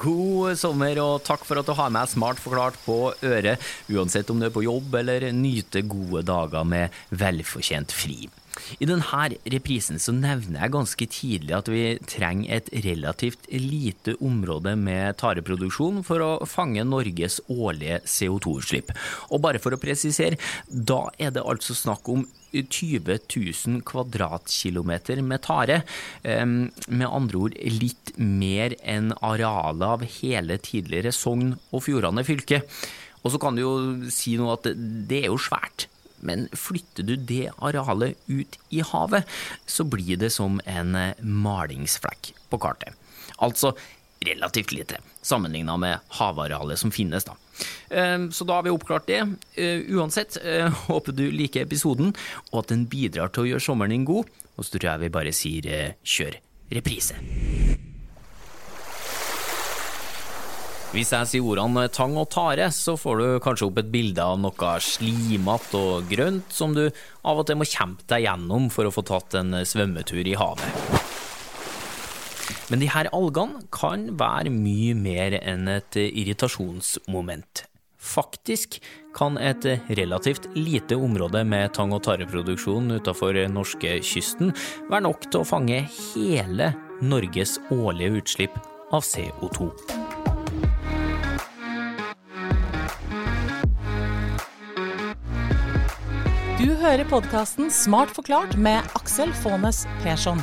God sommer, og takk for at du har med Smart forklart på øret, uansett om du er på jobb eller nyter gode dager med velfortjent fri. I denne reprisen så nevner jeg ganske tidlig at vi trenger et relativt lite område med tareproduksjon for å fange Norges årlige CO2-utslipp. Og bare for å presisere, da er det altså snakk om 20 000 kvadratkilometer med tare. Med andre ord litt mer enn arealet av hele tidligere Sogn og Fjordane fylke. Og så kan du jo si noe at det er jo svært. Men flytter du det arealet ut i havet, så blir det som en malingsflekk på kartet. Altså relativt lite, sammenligna med havarealet som finnes, da. Ehm, så da har vi oppklart det. Eh, uansett, eh, håper du liker episoden, og at den bidrar til å gjøre sommeren din god. Og så tror jeg vi bare sier eh, kjør reprise. Hvis jeg sier ordene tang og tare, så får du kanskje opp et bilde av noe slimete og grønt som du av og til må kjempe deg gjennom for å få tatt en svømmetur i havet. Men de her algene kan være mye mer enn et irritasjonsmoment. Faktisk kan et relativt lite område med tang- og tareproduksjon utenfor norskekysten være nok til å fange hele Norges årlige utslipp av CO2. Du hører podkasten Smart forklart med Aksel Faanes Persson.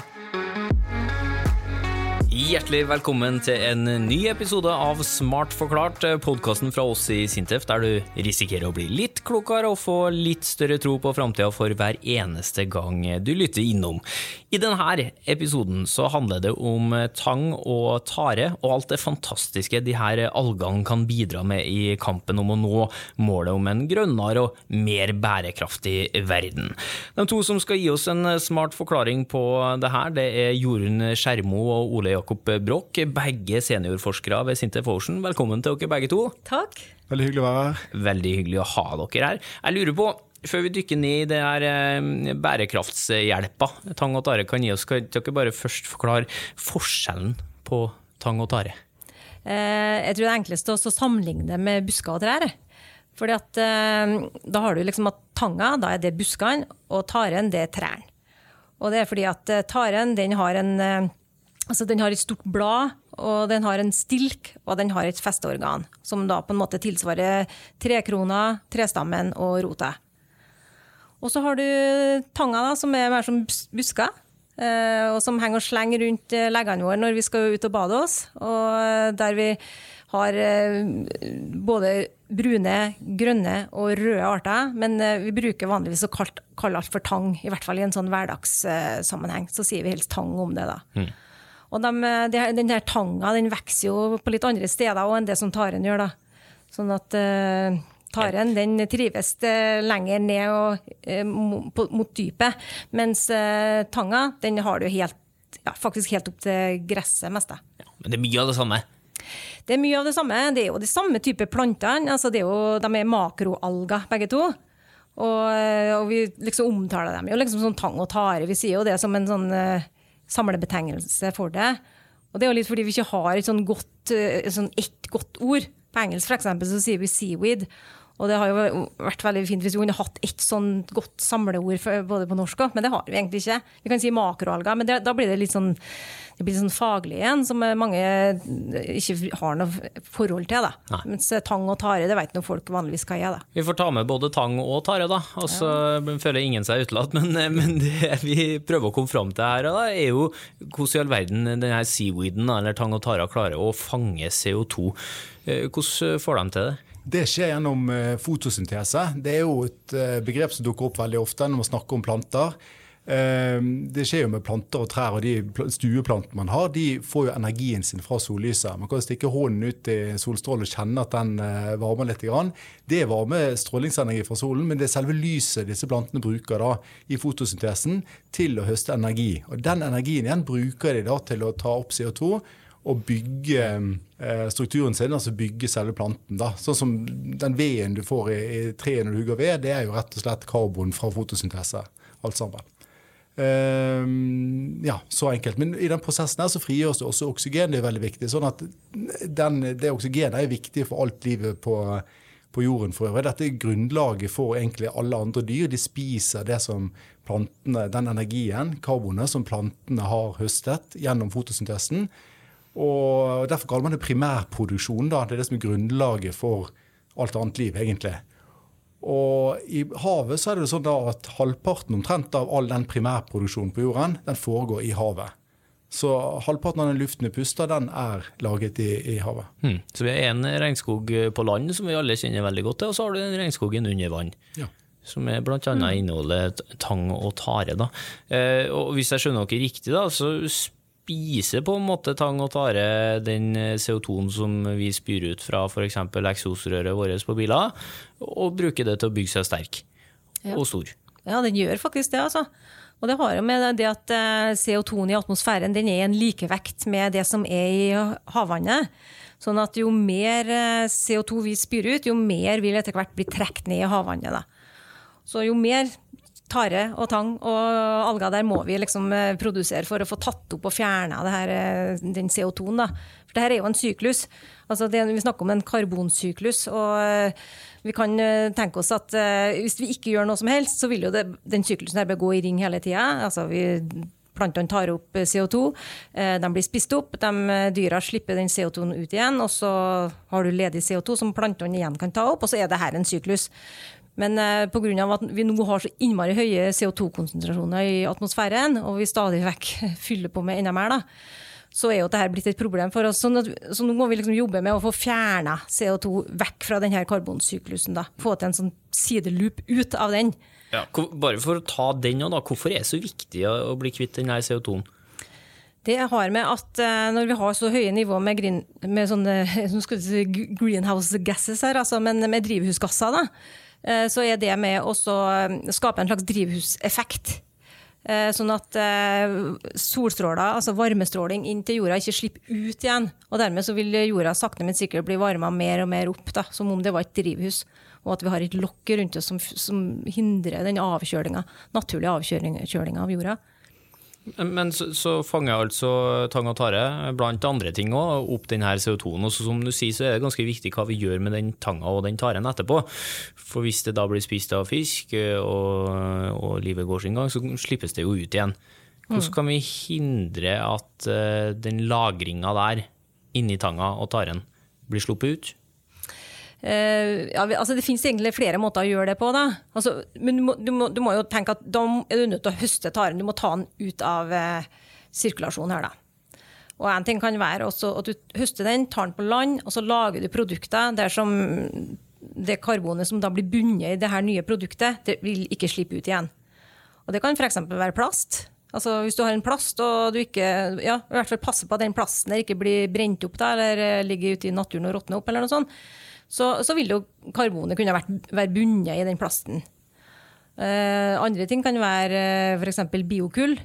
Hjertelig velkommen til en ny episode av Smart forklart, podkasten fra oss i Sintef, der du risikerer å bli litt klokere og få litt større tro på framtida for hver eneste gang du lytter innom. I denne episoden så handler det om tang og tare og alt det fantastiske de her algene kan bidra med i kampen om å nå målet om en grønnere og mer bærekraftig verden. De to som skal gi oss en smart forklaring på det her, det er Jorunn Skjermo og Ole Jakob Broch, begge seniorforskere ved Sintef Ocean. Velkommen til dere begge to. Takk. Veldig hyggelig å være her. Veldig hyggelig å ha dere her. Jeg lurer på, før vi dykker ned i det her eh, bærekraftshjelpa tang og tare kan gi oss, kan dere bare først forklare forskjellen på tang og tare? Eh, jeg tror det er enklest å sammenligne med busker og trær. Fordi at eh, da har du liksom at tanga, da er det buskene, og taren, det er trærne. Og det er fordi at taren, den har en Altså, den har et stort blad, og den har en stilk, og den har et festeorgan, som da på en måte tilsvarer trekrona, trestammen og rota. Og så har du tanga, da, som er mer som busker. Eh, og som henger og slenger rundt eh, leggene våre når vi skal ut og bade oss. Og eh, der vi har både brune, grønne og røde arter. Men vi bruker vanligvis å kalle alt for tang, i hvert fall i en sånn hverdagssammenheng. Så sier vi helst tang om det, da. Mm. Og de, de, den her tanga den vokser jo på litt andre steder enn det som taren gjør. da. Sånn at uh, Taren den trives lenger ned og, uh, mot dypet, mens eh, tanga den har du helt, ja, faktisk helt opp til gresset mest. Ja, men det er mye av det samme? Det er mye av det samme. Det er jo de samme type plantene. Altså de er makroalger, begge to. Og, eh, og, vi liksom omtaler dem jo liksom sånn tang og tare. Vi sier jo det som en sånn uh, samlebetegnelse for det. Og det er jo litt fordi vi ikke har et sånn godt, sånn ett godt ord. På engelsk for eksempel, så sier vi seaweed. Og det har jo vært veldig fint hvis vi kunne hatt ett sånn godt samleord for, både på norsk og, men det har vi egentlig ikke. Vi kan si makroalger, men det, da blir det litt sånn, det blir sånn faglig igjen, som mange ikke har noe forhold til. Da. Mens tang og tare, det vet noen folk vanligvis hva er. Da. Vi får ta med både tang og tare, da. Og så ja. føler ingen seg utelatt. Men, men, det vi prøver å komme fram til her, da, er jo hvordan i all verden denne seaweeden, eller tang og tare, klarer å fange CO2. Eh, hvordan får de til det? Det skjer gjennom eh, fotosyntese. Det er jo et eh, begrep som dukker opp veldig ofte når man snakker om planter. Eh, det skjer jo med planter og trær, og de stueplantene man har, de får jo energien sin fra sollyset. Man kan stikke hånden ut i solstrålen og kjenne at den varmer litt. Det er varme strålingsenergi fra solen, men det er selve lyset disse plantene bruker da i fotosyntesen til å høste energi. Og Den energien igjen bruker de da til å ta opp CO2 å bygge eh, strukturen sin, altså bygge selve planten. Da. Sånn som den veden du får i, i treet når du hugger ved, det er jo rett og slett karbon fra fotosyntese. alt sammen. Ehm, ja, så enkelt. Men i den prosessen her så frigjøres det også oksygen. Det er veldig viktig. sånn at den, Det oksygenet er viktig for alt livet på, på jorden for øvrig. Dette er grunnlaget for egentlig alle andre dyr. De spiser det som plantene, den energien, karbonet, som plantene har høstet gjennom fotosyntesen. Og Derfor kaller man det primærproduksjon. Da. Det er det som er grunnlaget for alt annet liv, egentlig. Og I havet så er det sånn at halvparten omtrent av all den primærproduksjonen på jorden, den foregår i havet. Så halvparten av den luften vi puster, den er laget i, i havet. Hmm. Så vi har en regnskog på land som vi alle kjenner veldig godt til, og så har du den regnskogen under vann. Ja. Som er bl.a. Mm. inneholder tang og tare. Da. Eh, og hvis jeg skjønner dere riktig, da, så spiser på en måte tang og tare den CO2-en som vi spyr ut fra f.eks. eksosrøret vårt på biler, og bruker det til å bygge seg sterk ja. og stor. Ja, den gjør faktisk det, altså. Og det har jo med det at eh, CO2-en i atmosfæren den er en likevekt med det som er i havvannet. Sånn at jo mer eh, CO2 vi spyr ut, jo mer vil etter hvert bli trukket ned i havvannet. Da. Så jo mer tare og tang og alger der må vi liksom eh, produsere for å få tatt opp og fjerna eh, den CO2-en. For det her er jo en syklus. Altså det, vi snakker om en karbonsyklus. og eh, vi kan tenke oss at Hvis vi ikke gjør noe som helst, så vil jo det, den syklusen her gå i ring hele tida. Altså plantene tar opp CO2, de blir spist opp, de dyra slipper den CO2-en ut igjen, og så har du ledig CO2 som plantene igjen kan ta opp, og så er det her en syklus. Men eh, pga. at vi nå har så innmari høye CO2-konsentrasjoner i atmosfæren, og vi stadig vekk fyller på med enda mer, da, så er jo dette blitt et problem for oss. Så, så nå må vi liksom jobbe med å få fjerna CO2 vekk fra denne karbonsyklusen. da. Få til en sånn sideloop ut av den. Ja, bare for å ta den òg, hvorfor er det så viktig å bli kvitt denne CO2-en? Det har med at uh, når vi har så høye nivå med, green, med sånne greenhouse gases her, altså, men med drivhusgasser, da, Eh, så er det med å eh, skape en slags drivhuseffekt. Eh, sånn at solstråler, altså varmestråling inn til jorda, ikke slipper ut igjen. Og dermed vil jorda sakte, men sikkert bli varma mer og mer opp, da, som om det var et drivhus. Og at vi har et lokk rundt oss som, som hindrer den naturlige avkjølinga av jorda. Men så, så, fanger altså tang og tare, blant andre ting òg, opp denne CO2-en. Og som du sier, så er det ganske viktig hva vi gjør med den tanga og den taren etterpå. For hvis det da blir spist av fisk, og, og livet går sin gang, så slippes det jo ut igjen. Hvordan kan vi hindre at uh, den lagringa der inni tanga og taren blir sluppet ut? Uh, ja, altså det finnes egentlig flere måter å gjøre det på. Altså, men du må, du, må, du må, jo tenke at da er du nødt til å høste taren. Du må ta den ut av uh, sirkulasjonen her, da. Og en ting kan være også at du høster den, tar den på land, og så lager du produkter der som det karbonet som da blir bundet i det her nye produktet, det vil ikke slippe ut igjen. Og det kan f.eks. være plast. Altså Hvis du har en plast og du ikke ja, i hvert fall passer på at den plasten ikke blir brent opp der, eller eh, ligger ute i naturen og råtner opp, eller noe sånt, så, så vil jo karbonet kunne vært, være bundet i den plasten. Eh, andre ting kan være uh, f.eks. biokull.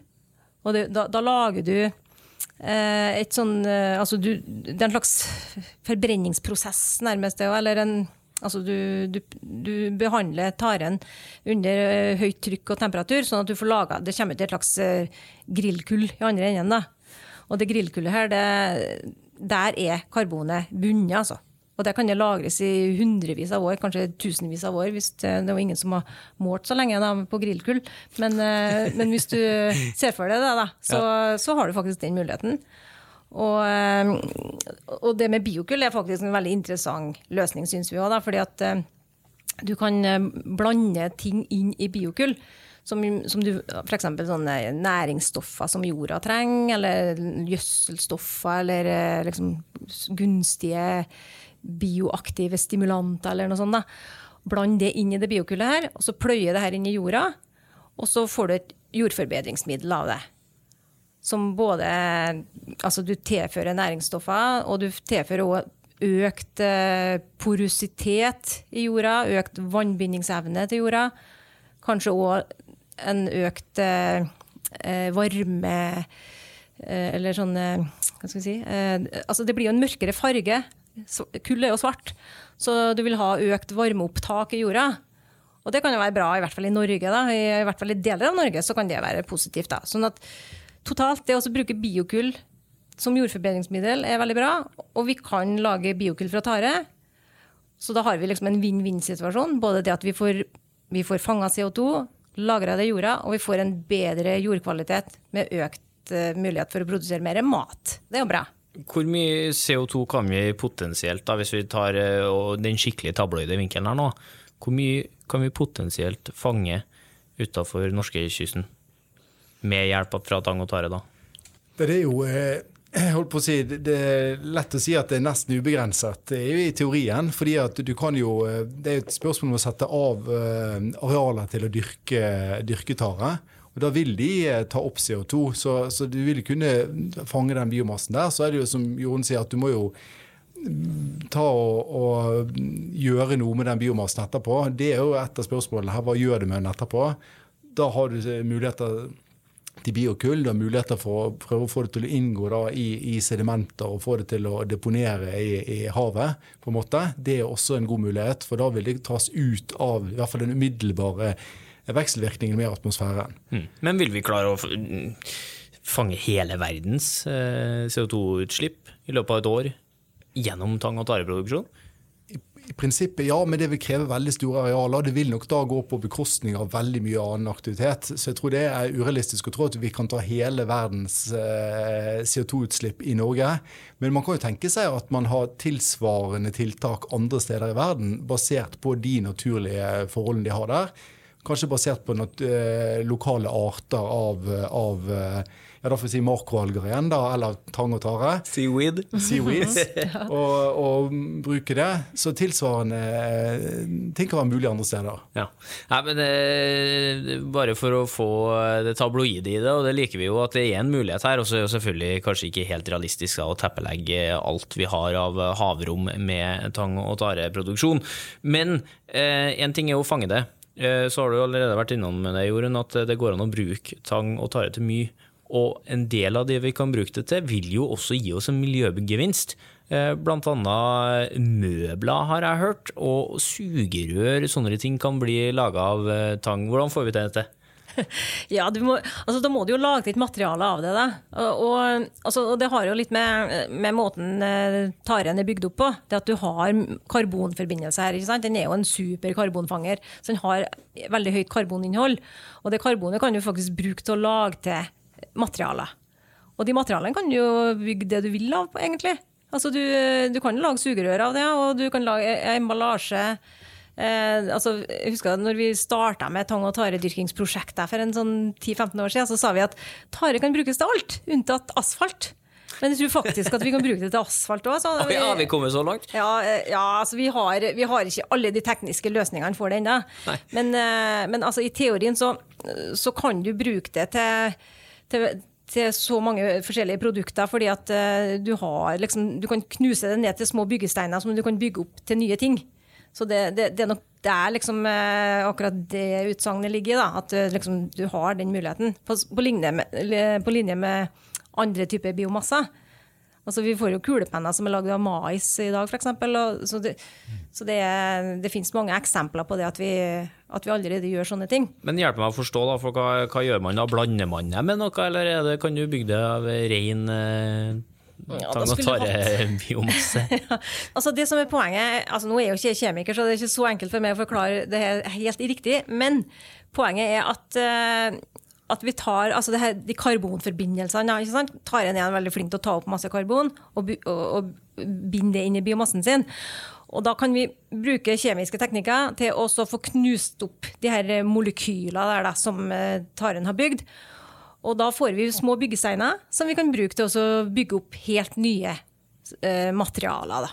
Og det, da, da, lager du eh, et sånn eh, Altså du, det er en slags forbrenningsprosess, nærmest, eller en Altså du, du, du, behandler taren under eh, høyt trykk og temperatur, sånn at du får laga Det kommer til et slags eh, grillkull i andre enden. Da. Og det grillkullet her, det, der er karbonet bundet, altså. Og det kan det lagres i hundrevis av år, kanskje tusenvis av år. hvis Det, det var ingen som har målt så lenge da, på grillkull. Men, eh, men, hvis du ser for deg det, da, så, så har du faktisk den muligheten. Og, eh, og, det med biokull er faktisk en veldig interessant løsning, syns vi òg. Fordi at eh, du kan blande ting inn i biokull. Som, som du, F.eks. sånne næringsstoffer som jorda trenger, eller gjødselstoffer, eller liksom gunstige bioaktive stimulanter eller noe sånt. Bland det inn i det biokullet her, og så pløyer det her inn i jorda. Og så får du et jordforbedringsmiddel av det. Som både Altså, du tilfører næringsstoffer, og du tilfører òg økt eh, porositet i jorda, økt vannbindingsevne til jorda. Kanskje òg en økt eh, eh varme Eller sånn Hva skal vi si Altså, det blir jo en mørkere farge Kull er jo svart, så du vil ha økt varmeopptak i jorda. Og det kan jo være bra, i hvert fall i Norge. da, I hvert fall i deler av Norge så kan det være positivt. da. Sånn at totalt, det å bruke biokull som jordforbedringsmiddel er veldig bra. Og vi kan lage biokull fra tare. Så da har vi liksom en vinn-vinn-situasjon. Både det at vi får, vi får fanga CO2, lagra det i jorda, og vi får en bedre jordkvalitet med økt uh, mulighet for å produsere mer mat. Det er jo bra. Hvor mye CO2 kan vi potensielt, da, hvis vi tar uh, den skikkelig tabloide vinkelen her nå, hvor mye kan vi potensielt fange utafor norskekysten? Med hjelp fra tang og tare, da? Det er jo eh, holdt på å si, Det er lett å si at det er nesten ubegrenset. Det er jo i teorien. fordi at du kan jo, Det er et spørsmål om å sette av eh, arealer til å dyrke, dyrke tare. Og Da vil de eh, ta opp CO2, så, så, du vil kunne fange den biomassen der. Så er det jo som Jorunn sier, at du må jo mm, ta og, og, gjøre noe med den biomassen etterpå. Det er jo et av spørsmålene her. Hva gjør du med den etterpå? Da har du muligheter til biokull. Du har muligheter for å prøve å få det til å inngå da, i, i, sedimenter og få det til å deponere i, i, havet. på en måte. Det er også en god mulighet, for da vil det tas ut av i hvert fall den umiddelbare vekselvirkningen med atmosfæren. Mm. Men vil vi klare å fange hele verdens eh, CO2-utslipp i løpet av et år gjennom tang- og tareproduksjon? I prinsippet ja, men det vil kreve veldig store arealer. Det vil nok da gå på bekostning av veldig mye annen aktivitet. Så jeg tror det er urealistisk å tro at vi kan ta hele verdens eh, CO2-utslipp i Norge. Men man kan jo tenke seg at man har tilsvarende tiltak andre steder i verden, basert på de naturlige forholdene de har der. Kanskje basert på noen eh, lokale arter av, av eh, ja, da får vi si makroalger igjen, da, eller tang og tare. Seaweed. Seaweeds, og, og, bruke det. Så tilsvarende eh, ting kan være mulig andre steder. Ja. Nei, men det, Bare for å få det tabloide i det, og det liker vi jo at det er en mulighet her. Og så er jo selvfølgelig kanskje ikke helt realistisk da, å teppelegge alt vi har av havrom med tang- og tareproduksjon. Men eh, en ting er å fange det. Eh, så har du allerede vært innom det, Jorunn, at det går an å bruke tang og tare til mye og en del av det vi kan bruke det til, vil jo også gi oss en miljøgevinst. Eh, blant annet møbler, har jeg hørt, og sugerør, sånne ting kan bli laga av eh, tang. Hvordan får vi til dette? Ja, må, altså, Da må du jo lage litt materiale av det. Da. Og, og, altså, og det har jo litt med, med måten eh, taren er bygd opp på. Det at du har karbonforbindelse her. Den er jo en super karbonfanger. Så den har veldig høyt karboninnhold. Og det karbonet kan du faktisk bruke til å lage til materialer. Og de materialene kan du jo bygge det du vil av, egentlig. Altså du, du kan lage sugerør av det, og du kan lage emballasje. Eh, altså, jeg husker når vi starta med tang- og taredyrkingsprosjektet for en sånn 10-15 år siden, så sa vi at tare kan brukes til alt, unntatt asfalt. Men jeg tror faktisk at vi kan bruke det til asfalt òg. Oh, ja, vi kommet så langt? Ja, eh, ja altså vi har, vi har, ikke alle de tekniske løsningene for det ennå. Men, eh, men altså, i teorien så, så kan du bruke det til til, til så mange forskjellige produkter, fordi at uh, du har liksom Du kan knuse det ned til små byggesteiner som du kan bygge opp til nye ting. Så det, det, det er nok der liksom uh, akkurat det utsagnet ligger, da, at uh, liksom, du har den muligheten. På, på, linje med, på linje med andre typer biomasser. Altså, vi får jo kulepenner som er lagd av mais i dag, f.eks. Så, det, så det, det finnes mange eksempler på det at vi, at vi, allerede gjør sånne ting. Men hjelp meg å forstå, da, for hva, hva gjør man da? Blander man det med noe, eller det, kan du bygge det av ren eh, ja, tang- og tarebiomasse? ja. altså det som er poenget, altså Nå er jo ikke kjemiker, så det er ikke så enkelt for meg å forklare det helt riktig. Men poenget er at uh, at vi tar altså her, de karbonforbindelsene ikke sant? Taren er veldig flink til å ta opp masse karbon og, og, og binde det inn i biomassen sin. Og da kan vi bruke kjemiske teknikker til å få knust opp de her molekylene der da, som eh, taren har bygd. Og da får vi små byggesteiner som vi kan bruke til å bygge opp helt nye eh, materialer. Da.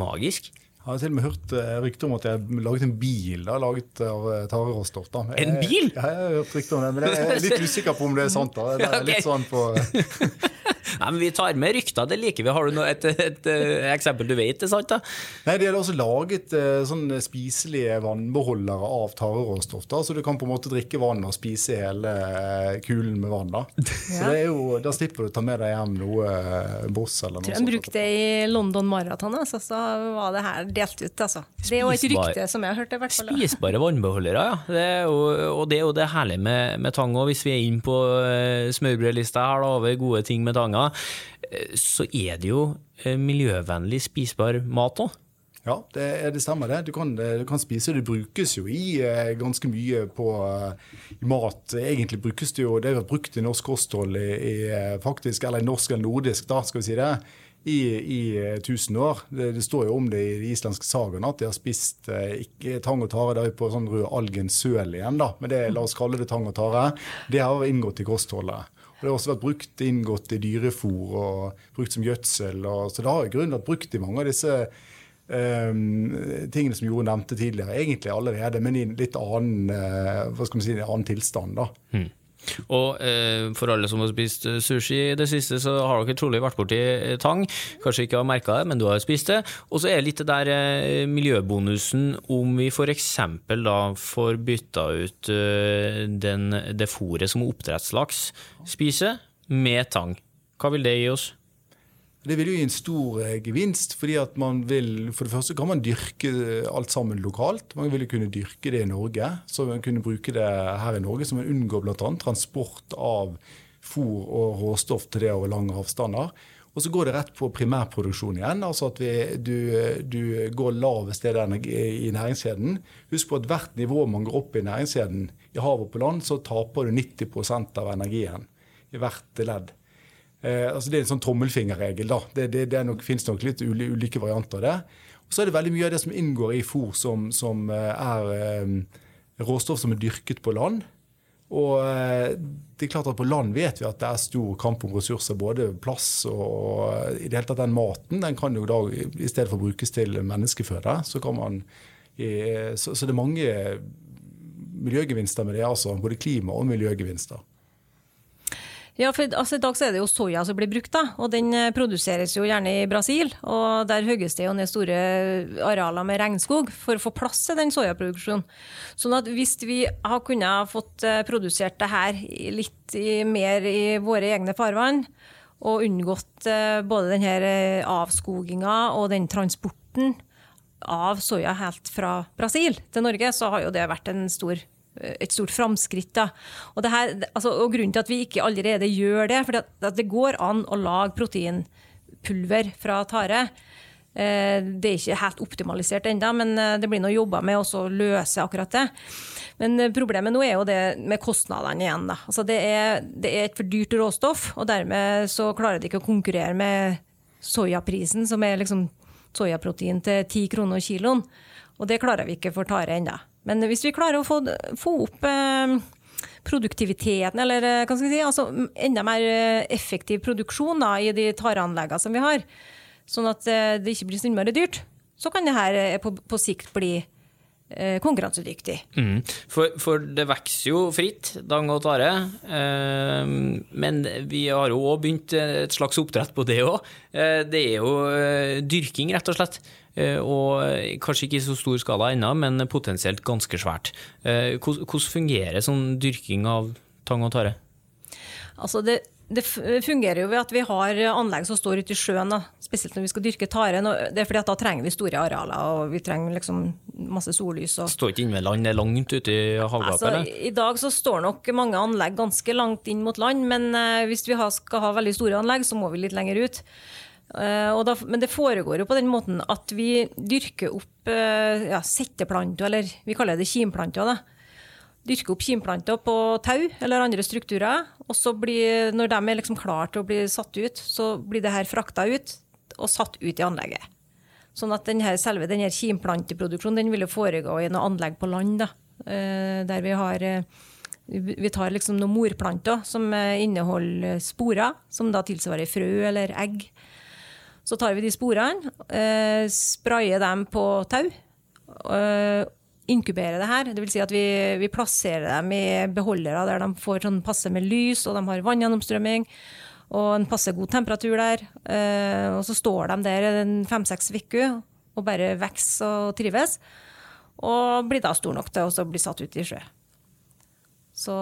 Magisk. Jeg har til og med hørt uh, rykter om at jeg har laget en bil da, laget av uh, tareråstoff. En bil? Jeg, jeg har hørt rykter om det, men jeg er litt usikker på om det er sant. da. Det er litt sånn på... Nei, men vi tar med rykter, det liker vi. Har du noe, et, et, et, et eksempel du vet er sant? da? Nei, De har også laget uh, sånne spiselige vannbeholdere av tareråstoff. Så du kan på en måte drikke vann og spise hele uh, kulen med vann. Da Så det er jo, da slipper du å ta med deg hjem noe boss eller noe Tror Jeg brukte det i London Marathon, altså, så var det her delt ut. altså. Det er jo et rykte som jeg har hørt. i hvert fall. Spisbare vannbeholdere, ja. Det jo, og det er jo det herlige med, med tang òg. Hvis vi er inne på smørbrødlista her da, over gode ting med tanga, så er det jo miljøvennlig spisbar mat òg. Ja, det, det, stemmer det. Du kan, du kan, spise det. brukes jo i eh, ganske mye på i mat. Egentlig brukes det jo Det har vært brukt i norsk kosthold i, i, faktisk, eller norsk eller nordisk, da, skal vi si det, i, i tusen år. Det, det, står jo om det i de islandske sagaene at de har spist eh, ikke tang og tare. Det på sånn rød algen søl igjen, da. Men det, la oss kalle det tang og tare. Det har inngått i kostholdet. Det har også vært brukt inngått i dyrefòr og brukt som gjødsel. Og, så det har i grunnen vært brukt i mange av disse Um, tingene som Jorunn nevnte tidligere, egentlig allerede, men i en litt annen, uh, si, en annen tilstand. da. Mm. Og eh, for alle som har spist sushi i det siste, så har dere trolig vært borti tang. Kanskje ikke har merka det, men du har spist det. Og så er litt det der eh, miljøbonusen om vi f.eks. da får bytta ut eh, den, det fôret som oppdrettslaks spiser, med tang. Hva vil det gi oss? Det vil jo gi en stor eh, gevinst, fordi at man vil For det første kan man dyrke alt sammen lokalt. Man vil jo kunne dyrke det i Norge, så man kunne bruke det her i Norge. Så man unngår bl.a. transport av fôr og råstoff til det over lange avstander. Og så går det rett på primærproduksjon igjen. altså at vi, du, du, går lavest steder i næringskjeden. Husk på at hvert nivå man går opp i næringskjeden, i havet og på land, så taper du 90% av energien i hvert ledd. Eh, altså det er en sånn tommelfingerregel. da. Det, det, det nok, finnes nok litt ulike varianter av det. Og så er det veldig mye av det som inngår i fôr som, som eh, er eh, råstoff som er dyrket på land. Og eh, det er klart at På land vet vi at det er stor kamp om ressurser, både plass og i det hele tatt den maten. Den kan jo da i stedet for brukes til menneskeføde. Så, kan man, så, så det er mange miljøgevinster med det, altså. Både klima- og miljøgevinster. Ja, for altså, I dag er det jo soya som blir brukt, da, og den eh, produseres jo gjerne i Brasil. og Der hogges det jo ned store arealer med regnskog for å få plass til den soyaproduksjonen. Sånn at hvis vi har kunnet fått eh, produsert det her litt mer i våre egne farvann, og unngått eh, både denne avskoginga og den transporten av soya helt fra Brasil til Norge, så har jo det vært en stor et stort framskritt. Og, altså, og, grunnen til at vi ikke allerede gjør det, for det, det går an å lage proteinpulver fra tare. Eh, det er ikke helt optimalisert ennå, men eh, det blir noe jobba med å løse akkurat det. Men eh, problemet nå er jo det med kostnadene igjen. Altså det, er, det, er, et for dyrt råstoff, og dermed så klarer de ikke å konkurrere med soyaprisen, som er liksom soyaprotein til 10 kroner kiloen. Og det klarer vi ikke for tare ennå. Men hvis vi klarer å få, få opp eh, produktiviteten, eller eh, hva skal si, altså enda mer eh, effektiv produksjon da, i de tareanleggene som vi har, sånn at det ikke blir så innmari dyrt, så kan det her på, på sikt bli konkurransedyktig. Mm. For, for, det vokser jo fritt, dang og tare. Eh, men vi har jo òg begynt et slags oppdrett på det òg. Eh, det er jo dyrking, rett og slett. Eh, og kanskje ikke i så stor skala ennå, men potensielt ganske svært. Eh, hvordan fungerer sånn dyrking av tang og tare? Altså det, det, fungerer jo ved at vi har anlegg som står ute i sjøen, da. spesielt når vi skal dyrke tare. Det er fordi at Da trenger vi store arealer og vi trenger liksom masse sollys. Og... Står ikke inne ved land, det er langt ute i havgapet? Altså, I dag så står nok mange anlegg ganske langt inn mot land, men uh, hvis vi skal ha veldig store anlegg, så må vi litt lenger ut. Uh, da, men det foregår jo på den måten at vi dyrker opp uh, ja, setteplanter, eller vi kaller det kimplanter. da. Dyrker opp kimplanter på tau eller andre strukturer. Og så blir, når de er liksom klare til å bli satt ut, så blir det her frakta ut og satt ut i anlegget. Sånn at denne, selve denne kimplanteproduksjonen den vil foregå i noe anlegg på land. da, uh, Der vi har vi tar liksom noen morplanter som inneholder sporer, som da tilsvarer frø eller egg. Så tar vi de sporene, eh, sprayer dem på tau. Inkuberer det her. Dvs. Si at vi, vi, plasserer dem i beholdere der de får sånn passe med lys, og de har vanngjennomstrømming. og en passe god temperatur der. Eh, og så står de der fem-seks uker og bare vokser og trives. Og blir da stor nok til å bli satt ut i sjø. Så,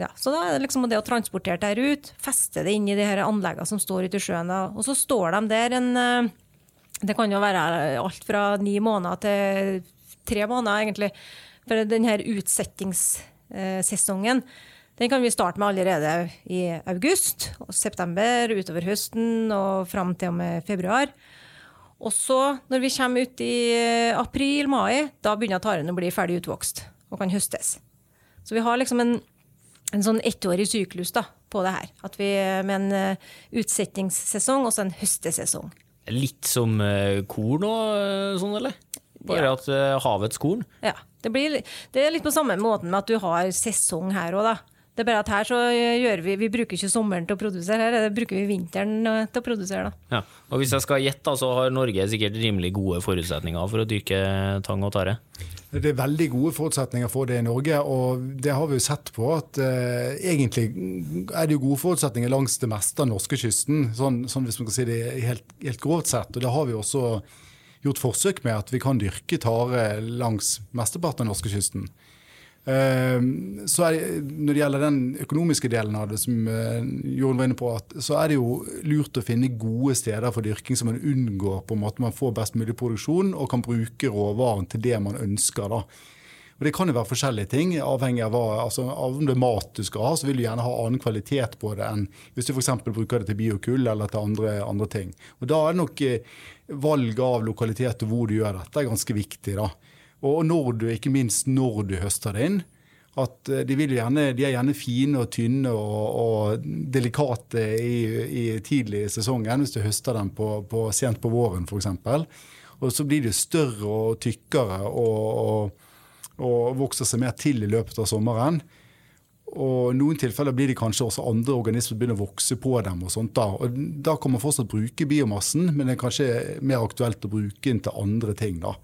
ja. så da er det liksom det å transportere det her ut, feste det inn i de her anleggene som står ute i sjøen. Og så står de der en eh, Det kan jo være alt fra ni måneder til tre måneder, egentlig. For denne utsettingssesongen den kan vi starte med allerede i august, og september, utover høsten og fram til og med februar. Og så, når vi kommer ut i april-mai, da begynner taren å bli ferdig utvokst og kan høstes. Så vi har liksom en, en sånn ettårig syklus da, på det her. At vi Med en uh, utsettingssesong og så en høstesesong. Litt som uh, korn og sånn, eller? Bare ja. at uh, havets korn? Ja. Det, blir, det, er litt på samme måten med at du har sesong her òg, da. Det er bare at her så gjør vi Vi bruker ikke sommeren til å produsere, her det bruker vi vinteren til å produsere. da. Ja. Og Hvis jeg skal gjette, så har Norge sikkert rimelig gode forutsetninger for å dyrke tang og tare? Det er veldig gode forutsetninger for det i Norge, og det har vi jo sett på. at uh, Egentlig er det jo gode forutsetninger langs det meste av norskekysten, sånn, sånn hvis man kan si det helt, helt grovt sett. Og det har vi også gjort forsøk med, at vi kan dyrke tare langs mesteparten av norskekysten. Ehm, så det, Når det gjelder den økonomiske delen av det, som eh, Jorunn var inne på, så er det jo lurt å finne gode steder for dyrking som man unngår på en måte man får best mulig produksjon og kan bruke råvaren til det man ønsker. da. Og Det kan jo være forskjellige ting. avhengig av, altså, av om det er mat du skal ha, så vil du gjerne ha annen kvalitet på det enn hvis du f.eks. bruker det til biokull eller til andre, andre, ting. Og Da er det nok eh, valg av lokalitet og hvor du gjør dette, er ganske viktig. da. Og når du, ikke minst når du høster det inn. At eh, de, gjerne, de er gjerne fine og tynne og, og delikate i, i, tidlig i sesongen, hvis du høster dem på, på, sent på våren f.eks. Og så blir de større og tykkere og, og, og vokser seg mer til i løpet av sommeren. Og i noen tilfeller blir det kanskje også andre organismer begynner å vokse på dem. og sånt Da og da kan man fortsatt bruke biomassen, men det er kanskje mer aktuelt å bruke den til andre ting. da.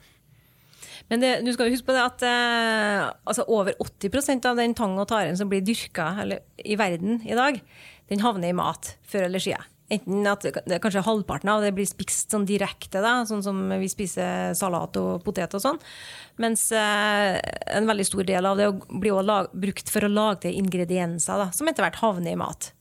Men du skal jo huske på det at eh, altså over 80% av den tang og taren som blir dyrka i verden i dag, den havner i mat før eller siden. Enten at det, kanskje halvparten av det blir spist sånn direkte, da, sånn som vi spiser salat og potet og sånn. Mens eh, en veldig stor del av det blir også brukt for å lage ingredienser da, som etter hvert havner i mat.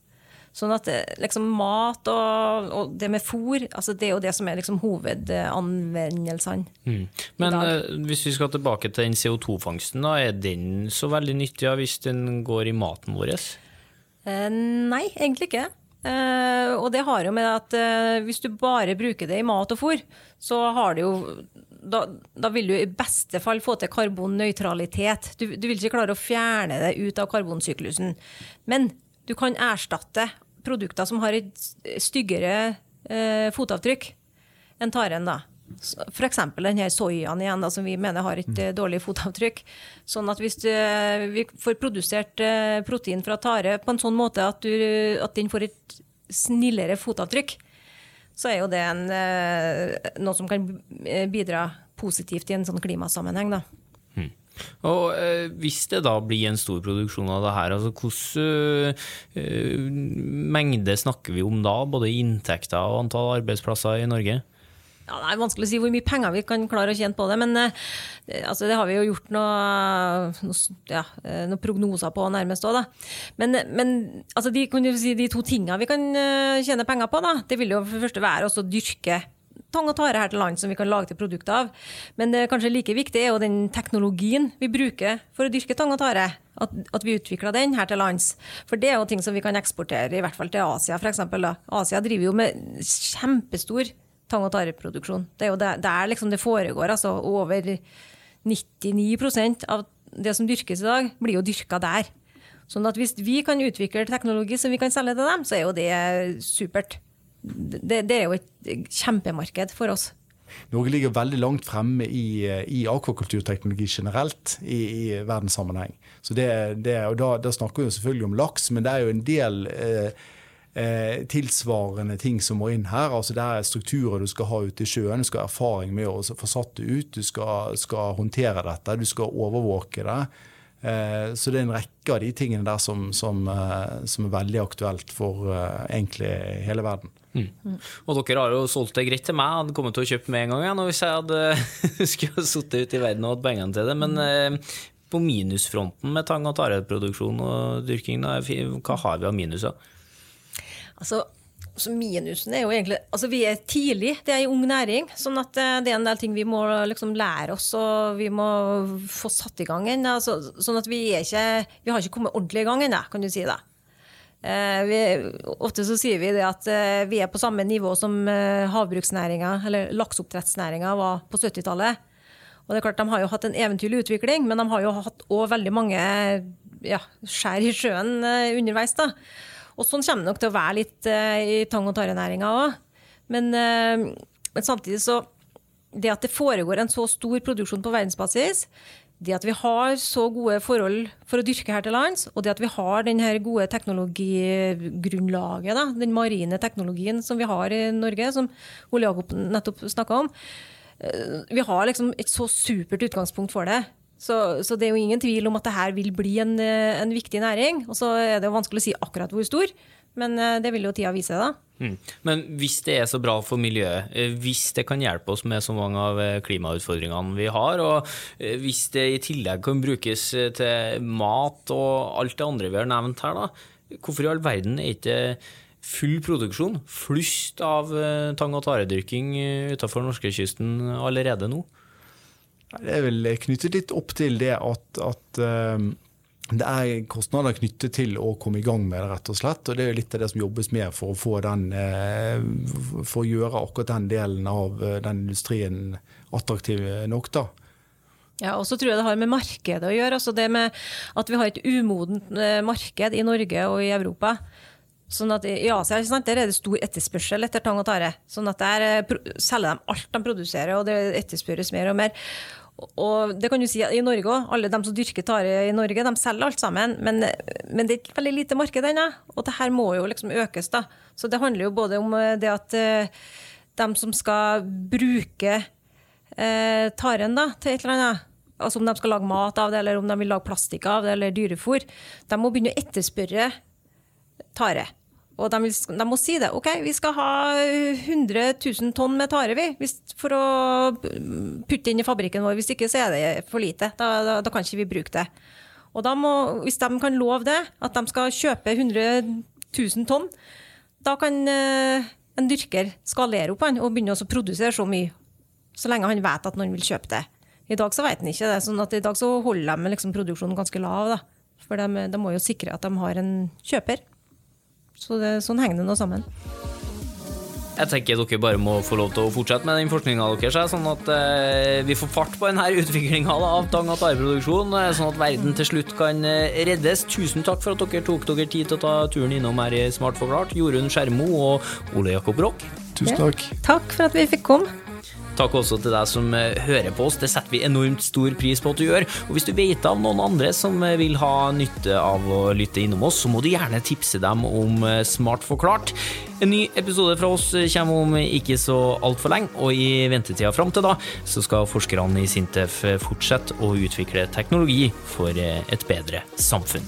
Sånn at eh, liksom, mat og, og, det med fôr, altså det er jo det som er liksom, hovedanvendelsene. Mm. Men eh, hvis vi skal tilbake til den CO2-fangsten, er den så veldig nyttig hvis den går i maten vår? Eh, nei, egentlig ikke. Uh, og det har jo med at hvis du bare bruker det i mat og fôr, så har det jo da, da, vil du i beste fall få til karbonnøytralitet. Du, du, vil ikke klare å fjerne det ut av karbonsyklusen. Men du kan erstatte produkter som har et styggere eh, fotavtrykk enn taren. da. F.eks. denne soyaen igjen, da, som vi mener har et mm. dårlig fotavtrykk. Sånn at hvis du, vi får produsert eh, protein fra tare på en sånn måte at, du, at den får et snillere fotavtrykk, så er jo det en, eh, noe som kan bidra positivt i en sånn klimasammenheng. da. Og eh, Hvis det da blir en stor produksjon av det her, altså hvilken eh, mengde snakker vi om da? Både inntekter og antall arbeidsplasser i Norge? Ja, det er vanskelig å si hvor mye penger vi kan klare å tjene på det. Men eh, altså, det har vi jo gjort noen noe, ja, eh, noe prognoser på nærmest òg. Men, men altså, de, si, de, to tingene vi kan eh, tjene penger på, da, det vil jo for det første være å dyrke tang og tare her til land som vi kan lage til produkter av. Men det kanskje like viktig er jo den teknologien vi bruker for å dyrke tang og tare. At, at vi utvikler den her til lands. For det er jo ting som vi kan eksportere, i hvert fall til Asia f.eks. Asia driver jo med kjempestor tang- og tareproduksjon. Det er jo der, liksom det foregår. altså Over 99% av det som dyrkes i dag, blir jo dyrka der. Sånn at hvis vi kan utvikle teknologi som vi kan selge til dem, så er jo det supert det, det, er jo et kjempemarked for oss. Norge ligger veldig langt fremme i, i akvakulturteknologi generelt i, i verdenssammenheng. Så det, det, og da, da, snakker vi selvfølgelig om laks, men det er jo en del eh, eh, tilsvarende ting som må inn her. Altså Det er strukturer du skal ha ute i sjøen. Du skal ha erfaring med å få satt det ut. Du skal, skal håndtere dette. Du skal overvåke det. Eh, så det er en rekke av de tingene der som, som, eh, som er veldig aktuelt for eh, egentlig hele verden. Mm. Og dere har jo solgt det greit til meg, hadde kommet til å kjøpe med en gang igjen hvis jeg hadde skulle sittet ute i verden og hatt pengene til det. Men eh, på minusfronten med tang- og tareproduksjon og dyrking, hva har vi av minuser? Altså, så minusen er jo egentlig Altså, vi er tidlig, det er en ung næring. Sånn at eh, det er en del ting vi må liksom lære oss, og vi må få satt i gang ennå. Altså, sånn at vi er ikke Vi har ikke kommet ordentlig i gang ennå, kan du si det. Eh, vi, ofte så sier vi det at eh, vi er på samme nivå som havbruksnæringa, eller lakseoppdrettsnæringa, var på 70-tallet. Og det er klart, De har jo hatt en eventyrlig utvikling, men de har jo hatt òg veldig mange ja, skjær i sjøen underveis. da. Og sånn kommer det nok til å være litt uh, i tang- og tarenæringa òg. Men, uh, men, samtidig så Det at det foregår en så stor produksjon på verdensbasis, det at vi har så gode forhold for å dyrke her til lands, og det at vi har den gode teknologigrunnlaget, da, den marine teknologien som vi har i Norge, som Ole Jakob nettopp snakka om, uh, vi har liksom et så supert utgangspunkt for det. Så, så, det er jo ingen tvil om at det her vil bli en, eh, en, viktig næring. Og så er det jo vanskelig å si akkurat hvor stor, men eh, det vil jo tida vise. da. Mm. Men hvis det er så bra for miljøet, eh, hvis det kan hjelpe oss med så mange av klimautfordringene vi har, og hvis det i tillegg kan brukes til mat og alt det andre vi har nevnt her, da, hvorfor i all verden er ikke full produksjon, flust av tang- og taredyrking utenfor norskekysten allerede nå? Det er vel knyttet litt opp til det at, at um, det er kostnader knyttet til å komme i gang med det, rett og slett. Og det er litt av det som jobbes med for å den eh, For å gjøre akkurat den delen av eh, den industrien attraktiv nok, da. Ja, og så tror jeg det har med markedet å gjøre. altså det med At vi har et umodent marked i Norge og i Europa. Sånn at I Asia der er det stor etterspørsel etter tang og tare. Sånn at Der selger de alt de produserer, og det etterspørres mer og mer. Og det kan du si i Norge òg. Alle de som dyrker tare i Norge, de selger alt sammen. Men, men det er et veldig lite marked ennå. Og det her må jo liksom økes. da. Så det handler jo både om eh, det at uh, de som skal bruke eh, taren da, til et eller annet, altså om de skal lage mat av det, eller om de vil lage plastikk av det, eller dyrefôr, de må begynne å etterspørre tare. Og de, de, må si det. OK, vi skal ha 100 000 tonn med tare vi, for å putte inn i fabrikken vår. Hvis ikke så er det for lite. Da, da, da kan ikke vi bruke det. Og må, Hvis de kan love det, at de skal kjøpe 100 000 tonn, da kan uh, en dyrker skalere opp han og begynne å produsere så mye. Så lenge han vet at noen vil kjøpe det. I dag så vet han ikke det. sånn at I dag så holder de liksom produksjonen ganske lav. da. For de, de må jo sikre at de har en kjøper. Så det, sånn henger det nå sammen. Jeg tenker dere bare må få lov til å fortsette med den forskninga deres, sånn at eh, vi får fart på denne utviklinga av tang- og tareproduksjon, eh, sånn at verden til slutt kan eh, reddes. Tusen takk for at dere tok dere tid til å ta turen innom her i Smart forklart, Jorunn Skjermo og Ole Jakob Rock. Tusen takk. Ja, takk for at vi fikk komme. Takk også til deg som eh, hører på oss, det setter vi enormt stor pris på at du gjør. Og hvis du vet av noen andre som eh, vil ha nytte av å lytte innom oss, så må du gjerne tipse dem om eh, Smart forklart. En ny episode fra oss kommer om ikke så altfor lenge, og i ventetida fram til da så skal forskerne i Sintef fortsette å utvikle teknologi for et bedre samfunn.